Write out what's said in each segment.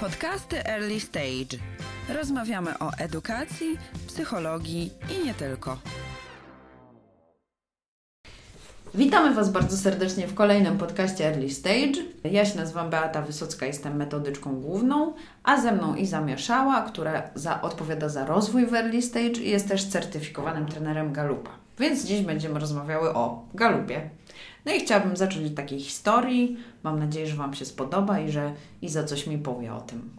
Podcasty Early Stage. Rozmawiamy o edukacji, psychologii i nie tylko. Witamy Was bardzo serdecznie w kolejnym podcaście Early Stage. Ja się nazywam Beata Wysocka, jestem metodyczką główną, a ze mną Iza Mieszała, która za, odpowiada za rozwój w Early Stage i jest też certyfikowanym trenerem Galupa. Więc dziś będziemy rozmawiały o Galupie. No i chciałabym zacząć od takiej historii. Mam nadzieję, że Wam się spodoba i że Iza coś mi powie o tym.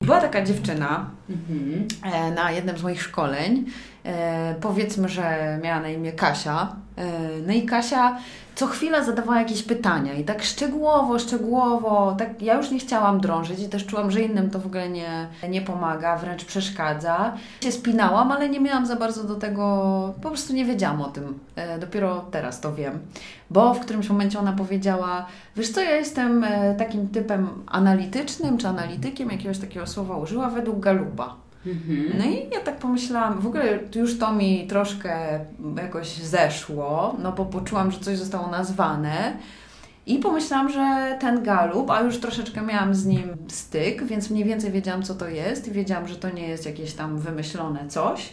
Była taka dziewczyna Mhm. e, na jednym z moich szkoleń. E, powiedzmy, że miała na imię Kasia. E, no i Kasia co chwilę zadawała jakieś pytania i tak szczegółowo, szczegółowo, tak ja już nie chciałam drążyć i też czułam, że innym to w ogóle nie, nie pomaga, wręcz przeszkadza. Się spinałam, ale nie miałam za bardzo do tego, po prostu nie wiedziałam o tym. E, dopiero teraz to wiem, bo w którymś momencie ona powiedziała, wiesz co, ja jestem e, takim typem analitycznym czy analitykiem, jakiegoś takiego słowa użyła według Galupa. Mhm. No i ja tak pomyślałam, w ogóle już to mi troszkę jakoś zeszło, no bo poczułam, że coś zostało nazwane. I pomyślałam, że ten galup, a już troszeczkę miałam z nim styk, więc mniej więcej wiedziałam, co to jest i wiedziałam, że to nie jest jakieś tam wymyślone coś.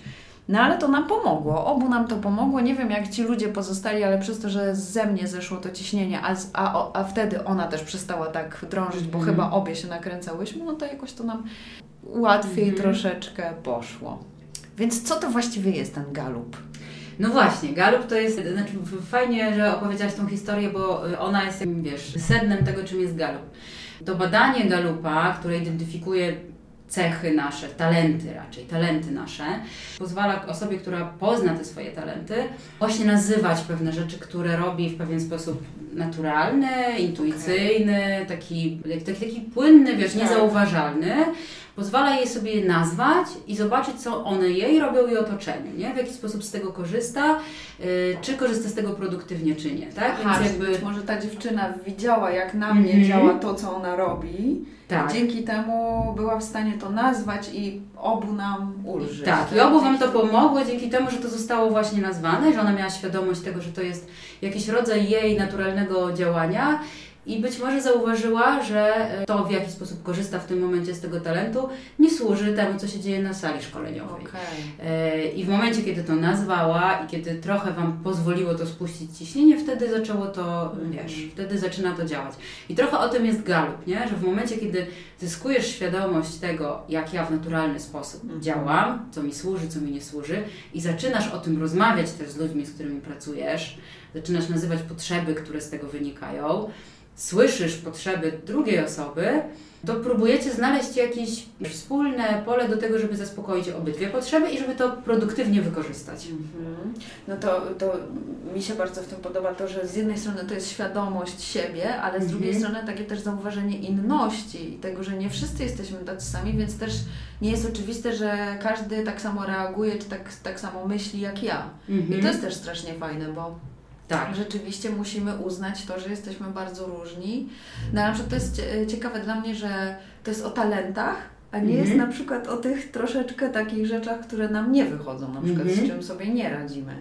No ale to nam pomogło, obu nam to pomogło. Nie wiem, jak ci ludzie pozostali, ale przez to, że ze mnie zeszło to ciśnienie, a, a, a wtedy ona też przestała tak drążyć, bo Mhm. chyba obie się nakręcałyśmy, no to jakoś to nam łatwiej Mhm. troszeczkę poszło. Więc co to właściwie jest ten galup? No właśnie, Galup to jest, znaczy fajnie, że opowiedziałaś tą historię, bo y, ona jest, wiesz, sednem tego, czym jest Galup. To badanie Galupa, które identyfikuje cechy nasze, talenty raczej, talenty nasze, pozwala osobie, która pozna te swoje talenty, właśnie nazywać pewne rzeczy, które robi w pewien sposób naturalny, intuicyjny, taki, taki, taki płynny, wiesz, Tak. niezauważalny. Pozwala jej sobie je nazwać i zobaczyć, co one jej robią i otoczeniu, nie? W jaki sposób z tego korzysta, yy, czy korzysta z tego produktywnie, czy nie, tak? Aha, Więc jakby... może ta dziewczyna widziała, jak na mnie Mhm. działa to, co ona robi. Tak. Dzięki temu była w stanie to nazwać i obu nam ulżyć. Tak, i obu Wam to pomogło dzięki temu, że to zostało właśnie nazwane, że ona miała świadomość tego, że to jest jakiś rodzaj jej naturalnego działania i być może zauważyła, że e, to, w jaki sposób korzysta w tym momencie z tego talentu, nie służy temu, co się dzieje na sali szkoleniowej. Okej. E, I w momencie, kiedy to nazwała i kiedy trochę Wam pozwoliło to spuścić ciśnienie, wtedy zaczęło to, wiesz, wtedy zaczyna to działać. I trochę o tym jest galup, nie? Że w momencie, kiedy zyskujesz świadomość tego, jak ja w naturalny sposób Mhm. działam, co mi służy, co mi nie służy i zaczynasz o tym rozmawiać też z ludźmi, z którymi pracujesz, zaczynasz nazywać potrzeby, które z tego wynikają, słyszysz potrzeby drugiej osoby, to próbujecie znaleźć jakieś wspólne pole do tego, żeby zaspokoić obydwie potrzeby i żeby to produktywnie wykorzystać. Mhm. No to, to mi się bardzo w tym podoba to, że z jednej strony to jest świadomość siebie, ale z drugiej Mhm. strony takie też zauważenie inności i tego, że nie wszyscy jesteśmy tacy sami, więc też nie jest oczywiste, że każdy tak samo reaguje, czy tak, tak samo myśli jak ja. I to jest też strasznie fajne, bo tak. rzeczywiście musimy uznać to, że jesteśmy bardzo różni. No, na przykład to jest cie- ciekawe dla mnie, że to jest o talentach, a nie Mhm. jest na przykład o tych troszeczkę takich rzeczach, które nam nie wychodzą, na przykład z Mhm. czym sobie nie radzimy.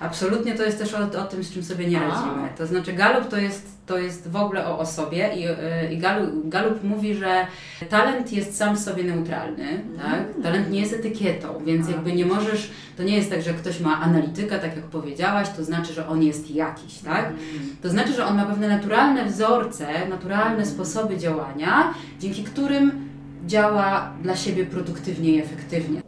Absolutnie to jest też o, o tym, z czym sobie nie radzimy. To znaczy Galup to jest, to jest w ogóle o osobie i, yy, i Galup, Galup mówi, że talent jest sam w sobie neutralny, tak? Talent nie jest etykietą, więc A, jakby nie możesz, to nie jest tak, że ktoś ma analityka, tak jak powiedziałaś, to znaczy, że on jest jakiś, tak? To znaczy, że on ma pewne naturalne wzorce, naturalne sposoby działania, dzięki którym działa dla siebie produktywnie i efektywnie.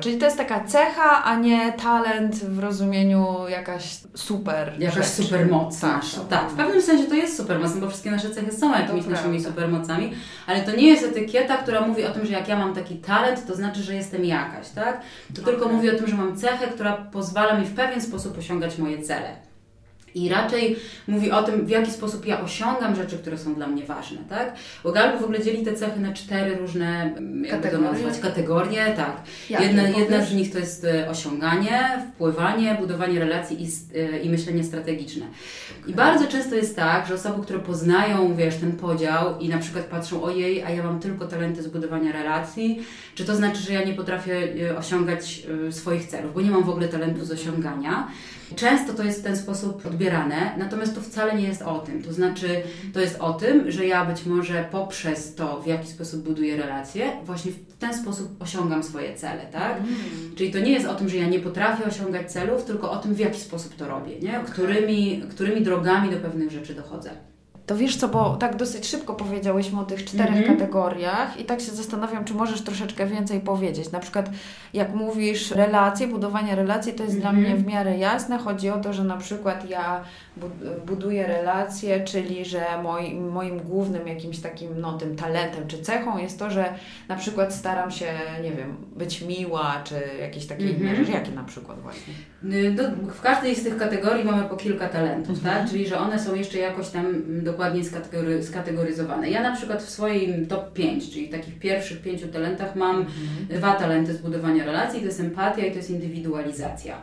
Czyli to jest taka cecha, a nie talent w rozumieniu jakaś super Jakaś rzecz. supermoc Tak, nasza. Tak, w pewnym sensie to jest supermoc, no bo wszystkie nasze cechy są jakimiś naszymi supermocami, ale to nie jest etykieta, która mówi o tym, że jak ja mam taki talent, to znaczy, że jestem jakaś, tak? To tylko Okej. mówi o tym, że mam cechę, która pozwala mi w pewien sposób osiągać moje cele. I raczej mówi o tym, w jaki sposób ja osiągam rzeczy, które są dla mnie ważne, tak? Bo Gallup w ogóle dzieli te cechy na cztery różne, mm, jakby to Kategorie? nazwać, kategorie, tak. Jakie Jedna, jedna z nich to jest e, osiąganie, wpływanie, budowanie relacji i, e, i myślenie strategiczne. I bardzo często jest tak, że osoby, które poznają, wiesz, ten podział i na przykład patrzą, ojej, a ja mam tylko talenty z budowania relacji, czy to znaczy, że ja nie potrafię e, osiągać swoich celów, bo nie mam w ogóle talentu z osiągania. Często to jest w ten sposób odbierane natomiast to wcale nie jest o tym. To znaczy, to jest o tym, że ja być może poprzez to, w jaki sposób buduję relacje, właśnie w ten sposób osiągam swoje cele, tak? Mm. Czyli to nie jest o tym, że ja nie potrafię osiągać celów, tylko o tym, w jaki sposób to robię, nie? Którymi, którymi drogami do pewnych rzeczy dochodzę. To wiesz co, bo tak dosyć szybko powiedziałyśmy o tych czterech mm -hmm. kategoriach i tak się zastanawiam, czy możesz troszeczkę więcej powiedzieć. Na przykład, jak mówisz relacje, budowanie relacji, to jest mm -hmm. dla mhm. mnie w miarę jasne. Chodzi o to, że na przykład ja buduję relacje, czyli że moim, moim głównym jakimś takim no, tym talentem czy cechą jest to, że na przykład staram się, nie wiem, być miła, czy jakieś takie mm -hmm. inne mhm. rzeczy. Jakie na przykład właśnie? No, w każdej z tych kategorii mamy po kilka talentów, tak? Mhm. Czyli, że one są jeszcze jakoś tam dokładnie skategory, skategoryzowane. Ja na przykład w swoim top 5, czyli takich pierwszych pięciu talentach mam -hmm. dwa talenty zbudowania relacji, to jest empatia i to jest indywidualizacja.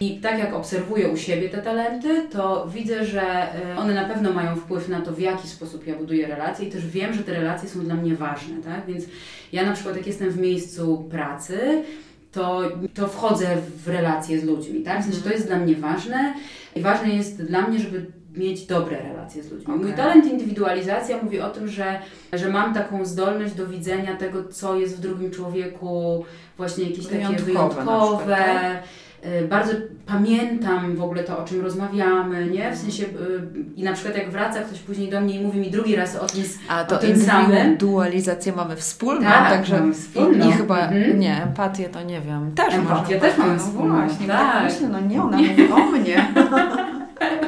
I tak jak obserwuję u siebie te talenty, to widzę, że e, one na pewno mają wpływ na to, w jaki sposób ja buduję relacje i też wiem, że te relacje są dla mnie ważne, tak? Więc ja na przykład jak jestem w miejscu pracy, to, to wchodzę w relacje z ludźmi, tak? W sensie to jest dla mnie ważne i ważne jest dla mnie, żeby mieć dobre relacje z ludźmi. Okay. Mój talent indywidualizacja mówi o tym, że, że mam taką zdolność do widzenia tego, co jest w drugim człowieku, właśnie jakieś wyjątkowe takie wyjątkowe. Przykład, tak? Y, bardzo pamiętam w ogóle to, o czym rozmawiamy, nie? W sensie y, i na przykład jak wraca ktoś później do mnie i mówi mi drugi raz o tym, A to o tym samym. dualizację mamy wspólną, tak, także mamy wspólną. I, chyba, mhm. nie, empatię to nie wiem, też Empatię też mamy no wspólną. Właśnie, tak. tak myślę, no nie, ona mówi o mnie.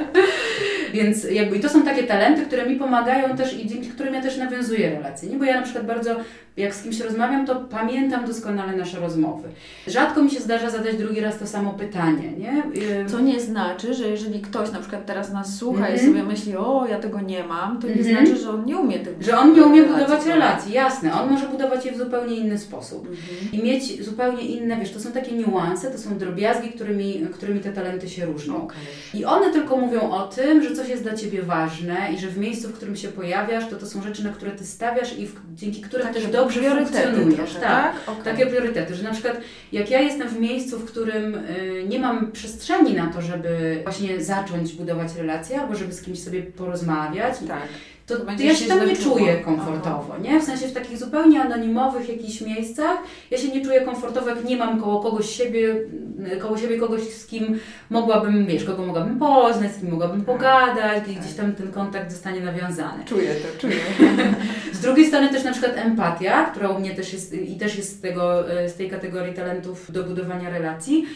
Więc jakby i to są takie talenty, które mi pomagają też i dzięki którym ja też nawiązuję relacje. Nie? Bo ja na przykład bardzo, jak z kimś rozmawiam, to pamiętam doskonale nasze rozmowy. Rzadko mi się zdarza zadać drugi raz to samo pytanie. Nie? Co nie znaczy, że jeżeli ktoś na przykład teraz nas słucha mm -hmm. i mhm. sobie myśli, o ja tego nie mam, to nie mm -hmm. znaczy, że on nie umie tego Że on nie umie budować relacji, jasne. On może budować je w zupełnie inny sposób. Mm -hmm. I mieć zupełnie inne, wiesz, to są takie niuanse, to są drobiazgi, którymi, którymi te talenty się różnią. Okay. I one tylko mówią o tym, że coś jest dla Ciebie ważne i że w miejscu, w którym się pojawiasz, to to są rzeczy, na które Ty stawiasz i w, dzięki którym Takie też dobrze funkcjonujesz. Trochę, tak, tak? Okay. takie priorytety, że na przykład jak ja jestem w miejscu, w którym y, nie mam przestrzeni na to, żeby właśnie zacząć budować relacje albo żeby z kimś sobie porozmawiać, tak to, to ja się tam nie czuję komfortowo, nie? W sensie w takich zupełnie anonimowych jakichś miejscach ja się nie czuję komfortowo, jak nie mam koło kogoś siebie, koło siebie kogoś, z kim mogłabym, wiesz, kogo mogłabym poznać, z kim mogłabym tak. pogadać, tak. gdzieś tam ten kontakt zostanie nawiązany. Czuję to, czuję. z drugiej strony też na przykład empatia, która u mnie też jest i też jest z, tego, z tej kategorii talentów do budowania relacji,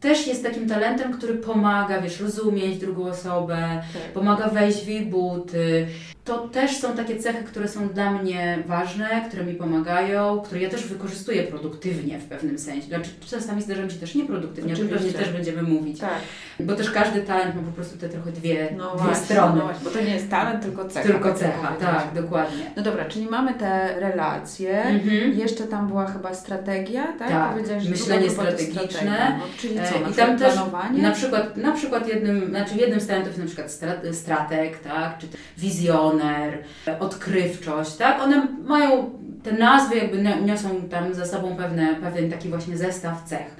też jest takim talentem, który pomaga, wiesz, rozumieć drugą osobę, tak. pomaga wejść w jej buty. To też są takie cechy, które są dla mnie ważne, które mi pomagają, które ja też wykorzystuję produktywnie w pewnym sensie. Znaczy, czasami zdarza mi się też nieproduktywnie, o tym pewnie też będziemy mówić. Tak. Bo też każdy talent ma po prostu te trochę dwie, no dwie właśnie, strony. No właśnie, bo to nie jest talent, tylko cecha. Tylko cecha, tak, dokładnie. No dobra, czyli mamy te relacje, mhm. jeszcze tam była chyba strategia, tak? Tak, myślenie strategiczne. No, czyli co? I tam też na przykład, na przykład jednym, znaczy jednym z talentów na przykład strateg, tak, czy wizjoner, odkrywczość, tak, one mają, te nazwy jakby niosą tam za sobą pewne, pewien taki właśnie zestaw cech.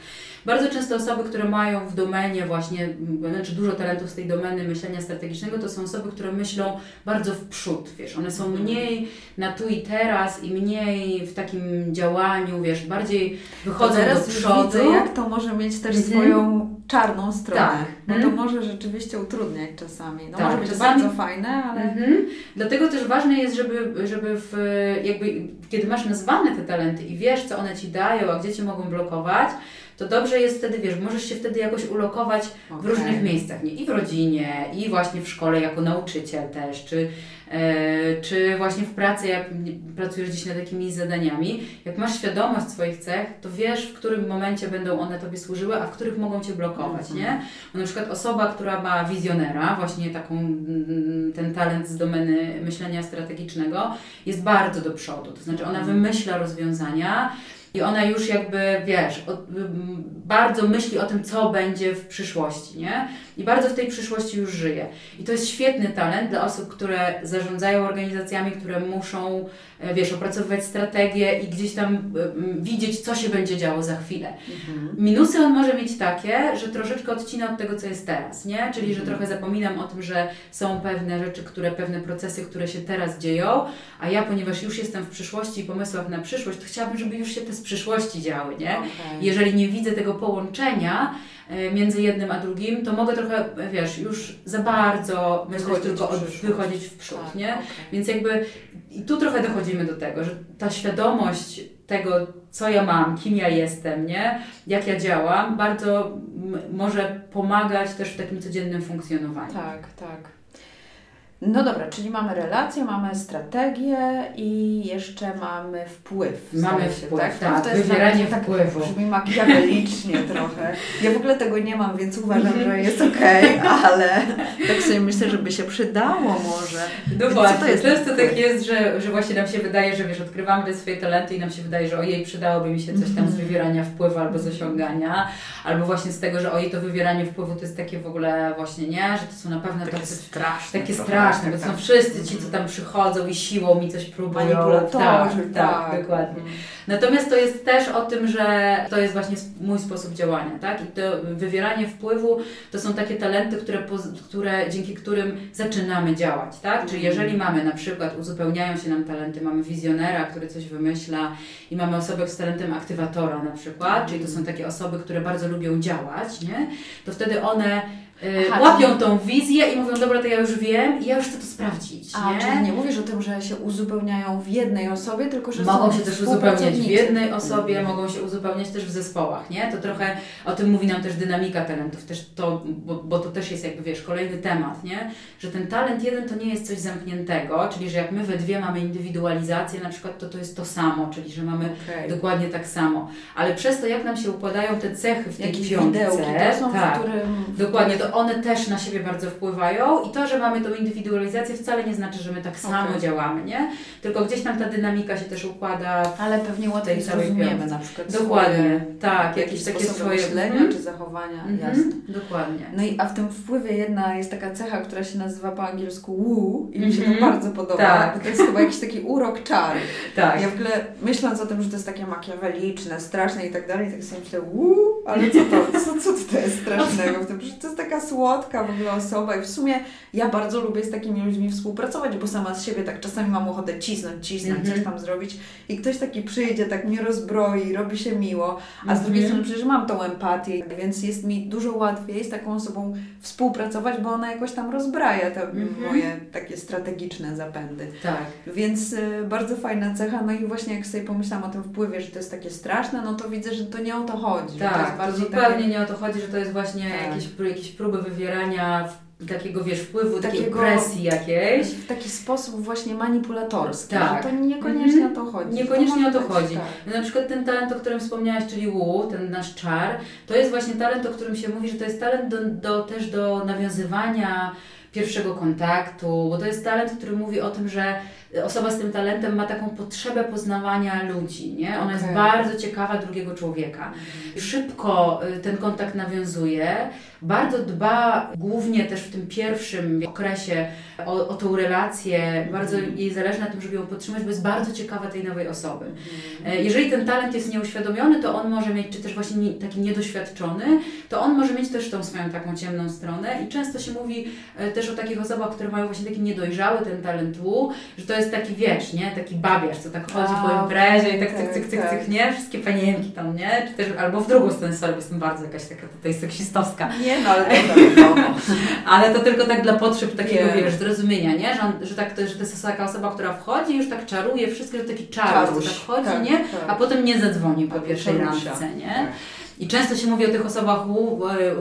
Bardzo często osoby, które mają w domenie właśnie, znaczy dużo talentów z tej domeny myślenia strategicznego, to są osoby, które myślą bardzo w przód, wiesz, one są mniej na tu i teraz i mniej w takim działaniu, wiesz, bardziej wychodzą do przodu. Widzę, jak to może mieć też mhm. swoją czarną stronę, tak. bo to mhm. może rzeczywiście utrudniać czasami. No tak, może być czasami... bardzo fajne, ale... Mhm. Dlatego też ważne jest, żeby, żeby w, jakby, kiedy masz nazwane te talenty i wiesz, co one Ci dają, a gdzie Cię mogą blokować, to dobrze jest wtedy, wiesz, możesz się wtedy jakoś ulokować okay. w różnych miejscach, nie? I w rodzinie, i właśnie w szkole jako nauczyciel też, czy, e, czy właśnie w pracy, jak pracujesz gdzieś nad jakimiś zadaniami. Jak masz świadomość swoich cech, to wiesz, w którym momencie będą one Tobie służyły, a w których mogą Cię blokować, mm -hmm. nie? Bo na przykład osoba, która ma wizjonera, właśnie taką, mm, ten talent z domeny myślenia strategicznego, jest bardzo do przodu. To znaczy ona mhm. wymyśla rozwiązania, i ona już jakby, wiesz, bardzo myśli o tym, co będzie w przyszłości, nie? I bardzo w tej przyszłości już żyje. I to jest świetny talent dla osób, które zarządzają organizacjami, które muszą, e, wiesz, opracowywać strategię i gdzieś tam e, widzieć, co się będzie działo za chwilę. Mhm. Minusy on może mieć takie, że troszeczkę odcina od tego, co jest teraz, nie? Czyli, mhm. że trochę zapominam o tym, że są pewne rzeczy, które, pewne procesy, które się teraz dzieją, a ja, ponieważ już jestem w przyszłości i pomysłach na przyszłość, to chciałabym, żeby już się te z przyszłości działy, nie? Okay. Jeżeli nie widzę tego połączenia, między jednym a drugim, to mogę trochę, wiesz, już za bardzo myśleć tylko od, wychodzić w przód, tak, nie? Okay. Więc jakby i tu trochę dochodzimy do tego, że ta świadomość tego, co ja mam, kim ja jestem, nie? Jak ja działam, bardzo może pomagać też w takim codziennym funkcjonowaniu. Tak, tak. No dobra, czyli mamy relacje, mamy strategię i jeszcze mamy wpływ. Mamy wpływ, tak? tak to jest wywieranie tak, wpływu. Brzmi makiawelicznie trochę. Ja w ogóle tego nie mam, więc uważam, że jest okej, okay, ale tak sobie myślę, żeby się przydało może. No właśnie, to jest często tak jest, że, że właśnie nam się wydaje, że wiesz, odkrywamy swoje talenty i nam się wydaje, że ojej, przydałoby mi się coś tam z mhm. wywierania wpływu albo z osiągania, albo właśnie z tego, że ojej, to wywieranie wpływu to jest takie w ogóle właśnie, nie, że to są na pewno takie tacy, straszne. Takie straszne straszne, bo to są wszyscy ci, co tam przychodzą i siłą mi coś próbują. Manipulatorzy, tak, tak, tak, dokładnie. Mhm. Natomiast to jest też o tym, że to jest właśnie mój sposób działania, tak? I to wywieranie wpływu to są takie talenty, które, które dzięki którym zaczynamy działać, tak? Czyli mhm. jeżeli mamy na przykład, uzupełniają się nam talenty, mamy wizjonera, który coś wymyśla i mamy osobę z talentem aktywatora na przykład, czyli to są takie osoby, które bardzo lubią działać, nie? To wtedy one Aha, łapią czyli... tą wizję i mówią, dobra, to ja już wiem i ja już chcę to sprawdzić. A, nie? czyli nie mówisz o tym, że się uzupełniają w jednej osobie, tylko że Mogą się też uzupełniać w jednej osobie, mogą się uzupełniać też w zespołach, nie? To trochę o tym mówi nam też dynamika talentów, też to, bo, bo to też jest jakby, wiesz, kolejny temat, nie? Że ten talent jeden to nie jest coś zamkniętego, czyli że jak my we dwie mamy indywidualizację na przykład, to to jest to samo, czyli że mamy okay. dokładnie tak samo. Ale przez to, jak nam się układają te cechy w tej Jakieś piątce, widełki, to są, tak, w którym... Dokładnie, to one też na siebie bardzo wpływają i to, że mamy tą indywidualizację wcale nie znaczy, że my tak samo okay. działamy, nie? Tylko gdzieś tam ta dynamika się też układa. Ale pewnie łatwiej zrozumiemy na przykład Dokładnie, swoje, tak, jakieś takie swoje myślenia mm. czy zachowania, mm -hmm. jasne. Dokładnie. No i a w tym wpływie jedna jest taka cecha, która się nazywa po angielsku woo i mi się mm -hmm. to bardzo podoba, tak. to jest chyba jakiś taki urok czary. Tak. Ja w ogóle myśląc o tym, że to jest takie makiaweliczne, straszne i tak dalej, tak sobie myślę woo, ale co to, co, co to jest strasznego w tym, że to jest taka słodka w ogóle osoba i w sumie ja bardzo lubię z takimi ludźmi współpracować, bo sama z siebie tak czasami mam ochotę cisnąć, cisnąć, mm -hmm. coś tam zrobić i ktoś taki przyjdzie, tak mnie rozbroi, robi się miło, a mm -hmm. z drugiej mhm. strony przecież mam tą empatię, więc jest mi dużo łatwiej z taką osobą współpracować, bo ona jakoś tam rozbraja te mm -hmm. moje takie strategiczne zapędy. Tak. Więc y, bardzo fajna cecha, no i właśnie jak sobie pomyślałam o tym wpływie, że to jest takie straszne, no to widzę, że to nie o to chodzi. Tak, to bardzo zupełnie takie... nie o to chodzi, że to jest właśnie tak. jakieś, jakieś próby wywierania takiego, wiesz, wpływu, takiej takiego, presji jakiejś. W taki sposób właśnie manipulatorski. Tak. to niekoniecznie mm -hmm. o to chodzi. Niekoniecznie to o to chodzi. Tak. Na przykład ten talent, o którym wspomniałaś, czyli Wu, ten nasz czar, to jest właśnie talent, o którym się mówi, że to jest talent do, do, też do nawiązywania pierwszego kontaktu, bo to jest talent, który mówi o tym, że osoba z tym talentem ma taką potrzebę poznawania ludzi, nie? Ona okay. jest bardzo ciekawa drugiego człowieka. Mhm. Szybko y, ten kontakt nawiązuje, bardzo dba głównie też w tym pierwszym okresie o, o tą relację, bardzo mhm. jej zależy na tym, żeby ją podtrzymać, bo jest bardzo ciekawa tej nowej osoby. Mhm. E, jeżeli ten talent jest nieuświadomiony, to on może mieć, czy też właśnie nie, taki niedoświadczony, to on może mieć też tą swoją taką ciemną stronę i często się mówi e, też o takich osobach, które mają właśnie taki niedojrzały ten talent U, że to jest taki, wiesz, nie, taki babiarz, co tak chodzi A, po imprezie i tak cyk, cyk, cyk, cyk, nie, wszystkie panienki tam, nie, czy też, albo w drugą stronę, sorry, jestem bardzo jakaś taka tutaj seksistowska. Nie no, ale Ale to tylko tak dla potrzeb takiego, nie. wiesz, zrozumienia, nie, że, on, że, tak, że to jest taka osoba, która wchodzi i już tak czaruje wszystko, że taki czar, tak chodzi, tak, nie, tak. a potem nie zadzwoni po pierwszej randce, nie. Tak. I często się mówi o tych osobach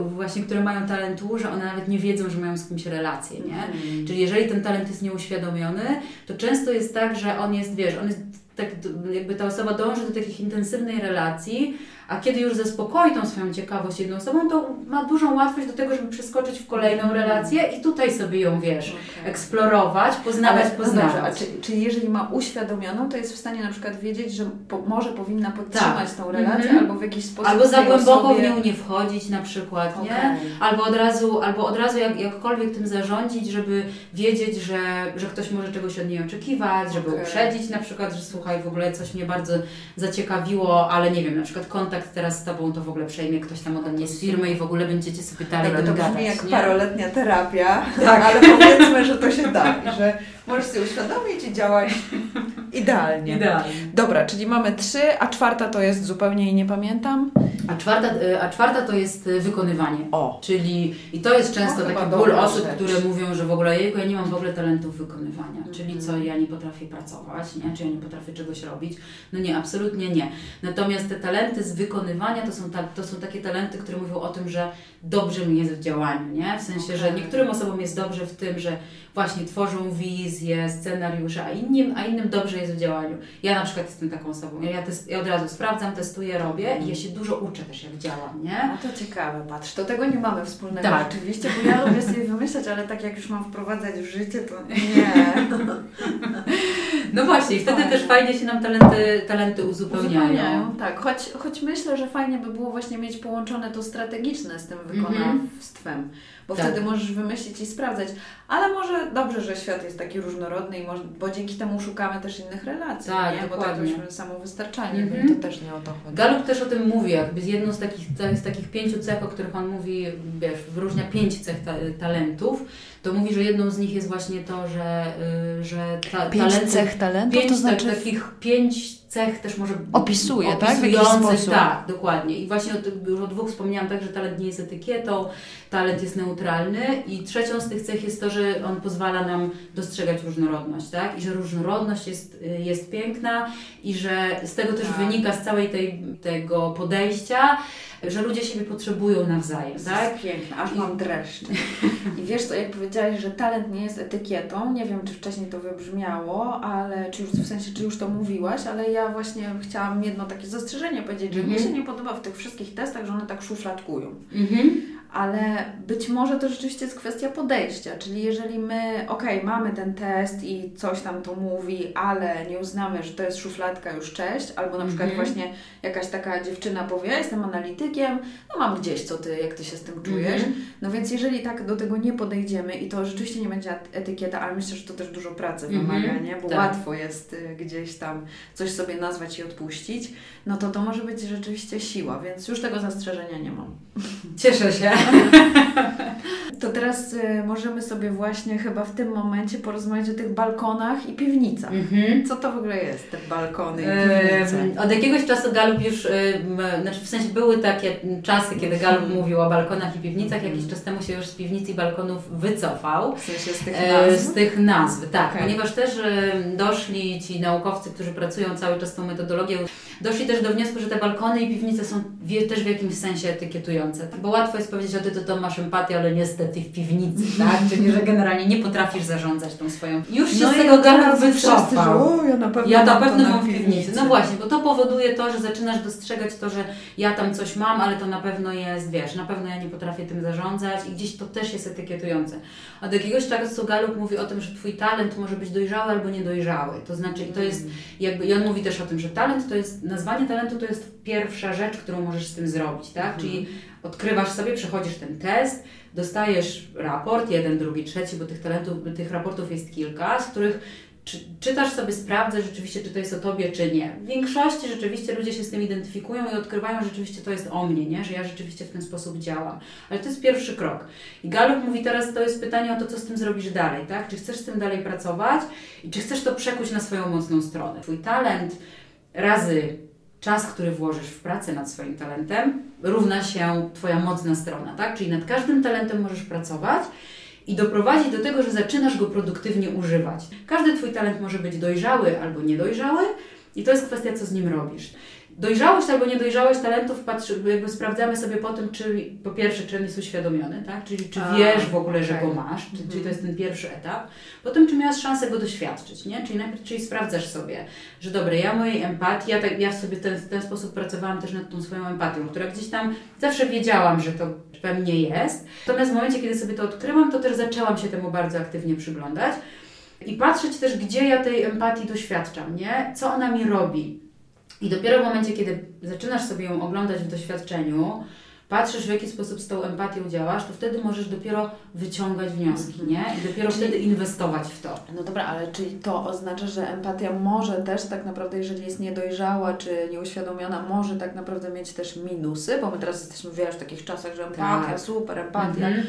właśnie, które mają talent U, że one nawet nie wiedzą, że mają z kimś relację, nie? Mm. Czyli jeżeli ten talent jest nieuświadomiony, to często jest tak, że on jest, wiesz, on jest tak jakby ta osoba dąży do takich intensywnej relacji, A kiedy już zaspokoi tą swoją ciekawość jedną osobą, to ma dużą łatwość do tego, żeby przeskoczyć w kolejną Mhm. relację i tutaj sobie ją, wiesz, Okej. eksplorować, poznawać, Ale, no poznawać. dobrze, a czy, czyli jeżeli ma uświadomioną, to jest w stanie na przykład wiedzieć, że po, może powinna podtrzymać tą relację Mhm. albo w jakiś sposób Albo za głęboko osobie... w nią nie wchodzić na przykład, nie? Okej. Albo od razu, albo od razu jak, jakkolwiek tym zarządzić, żeby wiedzieć, że, że ktoś może czegoś od niej oczekiwać, żeby Okej. uprzedzić na przykład, że słuchaj, w ogóle coś mnie bardzo zaciekawiło, ale nie wiem, na przykład kontakt teraz z Tobą to w ogóle przejmie ktoś tam ode mnie z firmy i w ogóle będziecie sobie dalej Dobra, to gadać, brzmi jak nie? paroletnia terapia, Tak. ale powiedzmy, że to się da i że możesz sobie uświadomić i działać idealnie. Idealnie. Dobra, czyli mamy trzy, a czwarta to jest zupełnie i nie pamiętam. A czwarta, y, a czwarta to jest y, wykonywanie. O. Czyli, i to jest często No, taki ból osób, rzecz. które mówią, że w ogóle jejku, ja nie mam w ogóle talentów wykonywania. Mhm. Czyli co, ja nie potrafię pracować, nie? czy ja nie potrafię czegoś robić. No nie, absolutnie nie. Natomiast te talenty z wykonywania to są, ta, to są takie talenty, które mówią o tym, że dobrze mi jest w działaniu, nie? W sensie, że niektórym osobom jest dobrze w tym, że właśnie tworzą wizje, scenariusze, a innym, a innym dobrze jest w działaniu. Ja na przykład jestem taką osobą. Ja, test, ja od razu sprawdzam, testuję, robię i ja się dużo uczę też jak działam, nie? No to ciekawe, patrz, to tego nie mamy wspólnego Tak. rzeczywiście, bo ja lubię sobie wymyślać, ale tak jak już mam wprowadzać w życie, to nie. No właśnie, wtedy Fajnie. też fajnie się nam talenty, talenty uzupełniają. Uzupełniają, tak. Choć, choć myślę, że fajnie by było właśnie mieć połączone to strategiczne z tym wykonawstwem, bo Tak. wtedy możesz wymyślić i sprawdzać. Ale może dobrze, że świat jest taki różnorodny, i może, bo dzięki temu szukamy też innych relacji, Tak, nie? bo tak dokładnie. byśmy samowystarczalni, Mhm. to też nie o to chodzi. Galup też o tym mówi, jakby z jedną z takich, z takich pięciu cech, o których on mówi, wiesz, wyróżnia pięć cech ta, talentów, to mówi, że jedną z nich jest właśnie to, że, y, że ta, talenty, talentów, pięć tak, takich pięć cech też może Opisuje, tak? Opisujących, tak, dokładnie. I właśnie o, już o dwóch wspomniałam tak, że talent nie jest etykietą, talent jest neutralny i trzecią z tych cech jest to, że on pozwala nam dostrzegać różnorodność, tak? I że różnorodność jest, jest piękna i że z tego też Tak. wynika z całej tej, tego podejścia, że ludzie siebie potrzebują nawzajem, tak? jest piękne, aż mam dreszcze. I wiesz co, jak powiedziałaś, że talent nie jest etykietą, nie wiem, czy wcześniej to wybrzmiało, ale czy już, w sensie, czy już to mówiłaś, ale ja właśnie chciałam jedno takie zastrzeżenie powiedzieć, że Mhm. mi się nie podoba w tych wszystkich testach, że one tak szufladkują. Mhm. Ale być może to rzeczywiście jest kwestia podejścia, czyli jeżeli my, okej, mamy ten test i coś tam to mówi, ale nie uznamy, że to jest szufladka już cześć, albo na przykład Mhm. właśnie jakaś taka dziewczyna powie, ja jestem analitykiem, no mam gdzieś, co ty, jak ty się z tym czujesz. Mhm. No więc jeżeli tak do tego nie podejdziemy i to rzeczywiście nie będzie et- etykieta, ale myślę, że to też dużo pracy Mhm. wymaga, nie? Bo Tak. łatwo jest y, gdzieś tam coś sobie nazwać i odpuścić, no to to może być rzeczywiście siła, więc już tego zastrzeżenia nie mam. Cieszę się. To teraz y, możemy sobie właśnie chyba w tym momencie porozmawiać o tych balkonach i piwnicach. Mhm. Co to w ogóle jest, te balkony i piwnice? Od jakiegoś czasu Galup już, em, znaczy w sensie były takie czasy, kiedy Galup mówił o balkonach i piwnicach, jakiś czas temu się już z piwnic i balkonów wycofał. W sensie z tych E, nazw? Z tych nazw, tak, Okej. ponieważ też em, doszli ci naukowcy, którzy pracują cały czas tą metodologią, doszli też do wniosku, że te balkony i piwnice są wie, też w jakimś sensie etykietujące. Bo łatwo jest powiedzieć, że ty to, to masz empatię, ale niestety w piwnicy, tak? Czyli, że generalnie nie potrafisz zarządzać tą swoją... Już się No z tego wycofał. o, ja na pewno Ja na pewno mam w piwnicy. No właśnie, bo to powoduje to, że zaczynasz dostrzegać to, że ja tam coś mam, ale to na pewno jest, wiesz, na pewno ja nie potrafię tym zarządzać i gdzieś to też jest etykietujące. Od jakiegoś czasu Galup mówi o tym, że Twój talent może być dojrzały albo niedojrzały. To znaczy, i to jest jakby, i on mówi też o tym, że talent to jest, nazwanie talentu to jest pierwsza rzecz, którą możesz z tym zrobić, tak? Czyli odkrywasz sobie, przechodzisz ten test, dostajesz raport, jeden, drugi, trzeci, bo tych talentów, tych raportów jest kilka, z których czy, czytasz sobie, sprawdzasz rzeczywiście, czy to jest o Tobie, czy nie. W większości rzeczywiście ludzie się z tym identyfikują i odkrywają, że rzeczywiście to jest o mnie, nie? że ja rzeczywiście w ten sposób działam. Ale to jest pierwszy krok. I Galup mówi teraz, to jest pytanie o to, co z tym zrobisz dalej, tak? Czy chcesz z tym dalej pracować i czy chcesz to przekuć na swoją mocną stronę. Twój talent razy czas, który włożysz w pracę nad swoim talentem, równa się Twoja mocna strona, tak? Czyli nad każdym talentem możesz pracować i doprowadzić do tego, że zaczynasz go produktywnie używać. Każdy Twój talent może być dojrzały albo niedojrzały, I to jest kwestia, co z nim robisz. Dojrzałość albo niedojrzałość talentów patrzy, jakby sprawdzamy sobie po tym, czy po pierwsze, czy on jest uświadomiony, tak? czyli czy wiesz w ogóle, że go masz, czy, Mhm. czyli to jest ten pierwszy etap. Potem, czy miałaś szansę go doświadczyć, nie? Czyli najpierw, czyli sprawdzasz sobie, że dobra, ja mojej empatii, ja, tak, ja sobie ten, w ten sposób pracowałam też nad tą swoją empatią, która gdzieś tam zawsze wiedziałam, że to we mnie jest. Natomiast w momencie, kiedy sobie to odkryłam, to też zaczęłam się temu bardzo aktywnie przyglądać i patrzeć też, gdzie ja tej empatii doświadczam, nie? Co ona mi robi. I dopiero w momencie, kiedy zaczynasz sobie ją oglądać w doświadczeniu, patrzysz w jaki sposób z tą empatią działasz, to wtedy możesz dopiero wyciągać wnioski, nie? I dopiero Czyli- wtedy inwestować w to. No dobra, ale czyli to oznacza, że empatia może też tak naprawdę, jeżeli jest niedojrzała czy nieuświadomiona, może tak naprawdę mieć też minusy, bo my teraz jesteśmy wiesz, w takich czasach, że empatia, Tak. super, empatia. Mhm.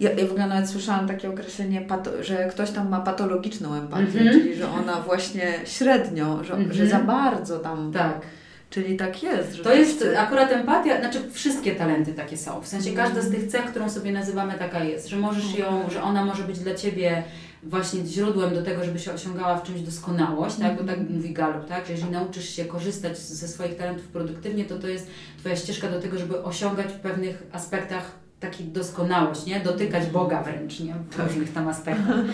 Ja, ja w ogóle nawet słyszałam takie określenie, że ktoś tam ma patologiczną empatię, Mhm. czyli że ona właśnie średnio, że, Mhm. że za bardzo tam. Tak. Czyli tak jest. To jest akurat empatia, znaczy wszystkie talenty takie są. W sensie Mhm. każda z tych cech, którą sobie nazywamy, taka jest, że możesz ją, Okej. że ona może być dla ciebie właśnie źródłem do tego, żeby się osiągała w czymś doskonałość, tak? Bo tak mówi Gallup, tak? Że jeżeli nauczysz się korzystać ze swoich talentów produktywnie, to to jest Twoja ścieżka do tego, żeby osiągać w pewnych aspektach taki doskonałość, nie? Dotykać Boga wręcz, nie? W różnych tam aspektach.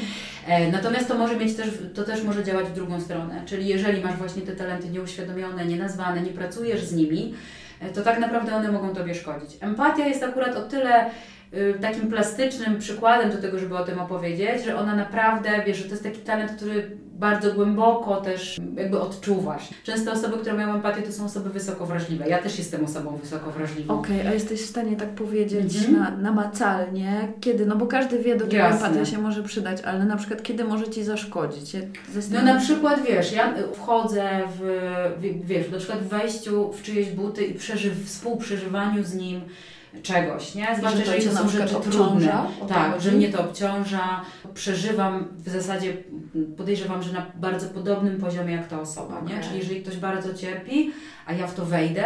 E, Natomiast to może mieć też, to też może działać w drugą stronę. Czyli jeżeli masz właśnie te talenty nieuświadomione, nienazwane, nie pracujesz z nimi, e, to tak naprawdę one mogą Tobie szkodzić. Empatia jest akurat o tyle y, takim plastycznym przykładem do tego, żeby o tym opowiedzieć, że ona naprawdę, wiesz, że to jest taki talent, który bardzo głęboko też jakby odczuwasz. Często osoby, które mają empatię, to są osoby wysoko wrażliwe. Ja też jestem osobą wysoko wrażliwą. Okej, a jesteś w stanie tak powiedzieć Mhm. na, namacalnie, kiedy, no bo każdy wie, do czego empatia się może przydać, ale na przykład kiedy może Ci zaszkodzić? No na przykład wiesz, ja wchodzę w, wiesz, na przykład w wejściu w czyjeś buty i przeży, współprzeżywaniu z nim czegoś, nie? Zwłaszcza Że to jeżeli to są rzeczy trudne. Tak, że mnie to obciąża. Przeżywam w zasadzie, podejrzewam, że na bardzo podobnym poziomie jak ta osoba, nie? Czyli jeżeli ktoś bardzo cierpi, a ja w to wejdę,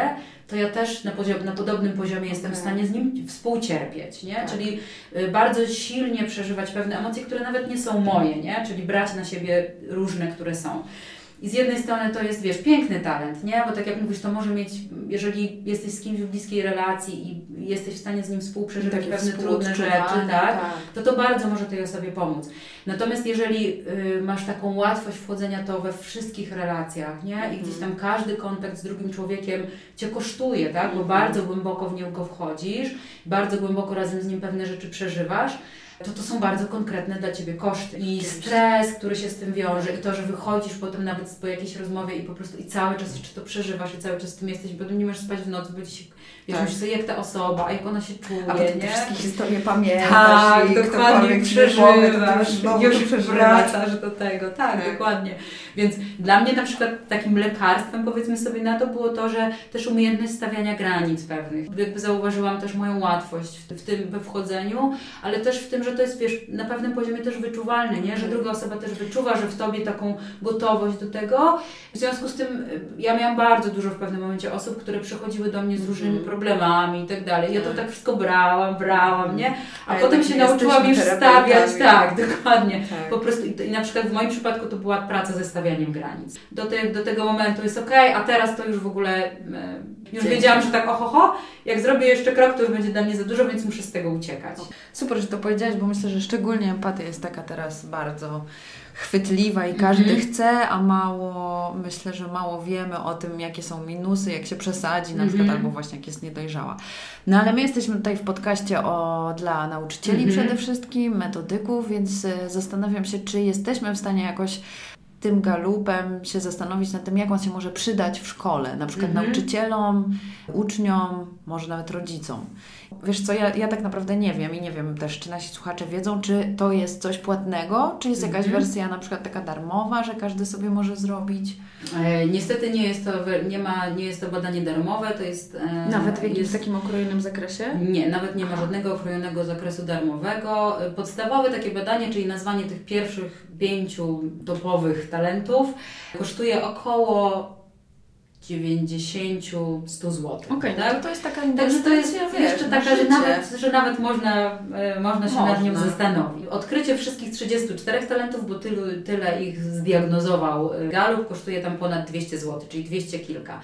to ja też na, poziom, na podobnym poziomie jestem w stanie z nim współcierpieć, nie? Tak. Czyli y, bardzo silnie przeżywać pewne emocje, które nawet nie są moje, nie? Czyli brać na siebie różne, które są. I z jednej strony to jest, wiesz, piękny talent, nie? Bo tak jak mówisz, to może mieć, jeżeli jesteś z kimś w bliskiej relacji i jesteś w stanie z nim współprzeżywać Takie pewne trudne rzeczy, współodczuwanie, tak? To to bardzo może tej osobie pomóc. Natomiast jeżeli y, masz taką łatwość wchodzenia to we wszystkich relacjach, nie? I gdzieś tam każdy kontakt z drugim człowiekiem Cię kosztuje, tak? Bo bardzo głęboko w niego wchodzisz, bardzo głęboko razem z nim pewne rzeczy przeżywasz, to to są bardzo konkretne dla Ciebie koszty. I stres, który się z tym wiąże, i to, że wychodzisz potem nawet po jakiejś rozmowie i po prostu i cały czas jeszcze to przeżywasz i cały czas z tym jesteś, potem nie możesz spać w nocy, bo Ci wiesz, Tak. sobie, jak ta osoba, jak ona się czuje, A potem te nie? wszystkie historie pamiętasz Tak, i dokładnie przeżywasz, już przeżywać. wracasz do tego, tak, Tak. dokładnie. Więc dla mnie na przykład takim lekarstwem, powiedzmy sobie na to, było to, że też umiejętność stawiania granic pewnych. Jakby zauważyłam też moją łatwość w tym, we wchodzeniu, ale też w tym, że to jest, wiesz, na pewnym poziomie też wyczuwalne, nie? Że druga osoba też wyczuwa, że w Tobie taką gotowość do tego. W związku z tym y, ja miałam bardzo dużo w pewnym momencie osób, które przychodziły do mnie z różnymi Mhm. problemami i tak dalej. Ja to Tak. tak wszystko brałam, brałam, nie? A Ale potem się nauczyłam już stawiać, tak, dokładnie. Tak. Po prostu i, na przykład w moim przypadku to była praca ze stawianiem granic. Do, te, do tego momentu jest ok, a teraz to już w ogóle, e, już Dzięki. wiedziałam, że tak ohoho, jak zrobię jeszcze krok, to już będzie dla mnie za dużo, więc muszę z tego uciekać. Super, że to powiedziałaś, bo myślę, że szczególnie empatia jest taka teraz bardzo chwytliwa i każdy Mhm. chce, a mało, myślę, że mało wiemy o tym, jakie są minusy, jak się przesadzi na Mhm. przykład, albo właśnie jak jest niedojrzała. No ale my jesteśmy tutaj w podcaście o, dla nauczycieli Mhm. przede wszystkim, metodyków, więc e, zastanawiam się, czy jesteśmy w stanie jakoś tym galupem się zastanowić nad tym, jak on się może przydać w szkole, na przykład Mhm. nauczycielom, uczniom, może nawet rodzicom. Wiesz co, ja, ja tak naprawdę nie wiem i nie wiem też, czy nasi słuchacze wiedzą, czy to jest coś płatnego, czy jest jakaś Mhm. wersja na przykład taka darmowa, że każdy sobie może zrobić. E, niestety nie jest, to, nie, ma, nie jest to badanie darmowe, to jest... E, Nawet w jakimś jest, takim okrojonym zakresie? Nie, nawet nie ma żadnego ochronionego zakresu darmowego. E, Podstawowe takie badanie, czyli nazwanie tych pierwszych pięciu topowych talentów, kosztuje około 90-100 zł. Okej, okay, tak? no to, jest taka Także to jest wiesz, jeszcze taka, że nawet, że nawet można, e, można się Można. nad nią zastanowić. Odkrycie wszystkich 34 talentów, bo tylu, tyle ich zdiagnozował e, Galup, kosztuje tam ponad 200 zł, czyli 200 kilka.